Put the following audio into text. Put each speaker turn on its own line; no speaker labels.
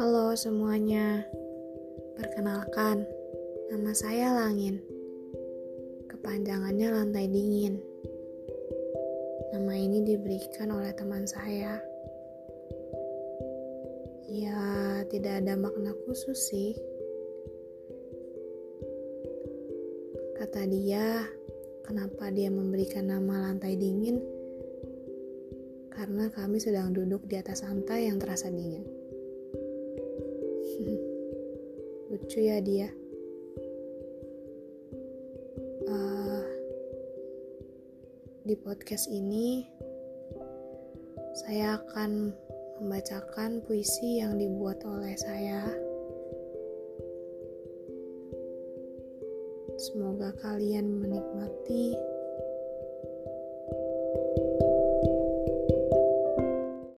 Halo semuanya, perkenalkan, nama saya Langin. Kepanjangannya lantai dingin. Nama ini diberikan oleh teman saya. Ya, tidak ada makna khusus sih. Kata dia, kenapa dia memberikan nama lantai dingin? Karena kami sedang duduk di atas lantai yang terasa dingin. Lucu ya dia. Uh, di podcast ini, saya akan membacakan puisi yang dibuat oleh saya. Semoga kalian menikmati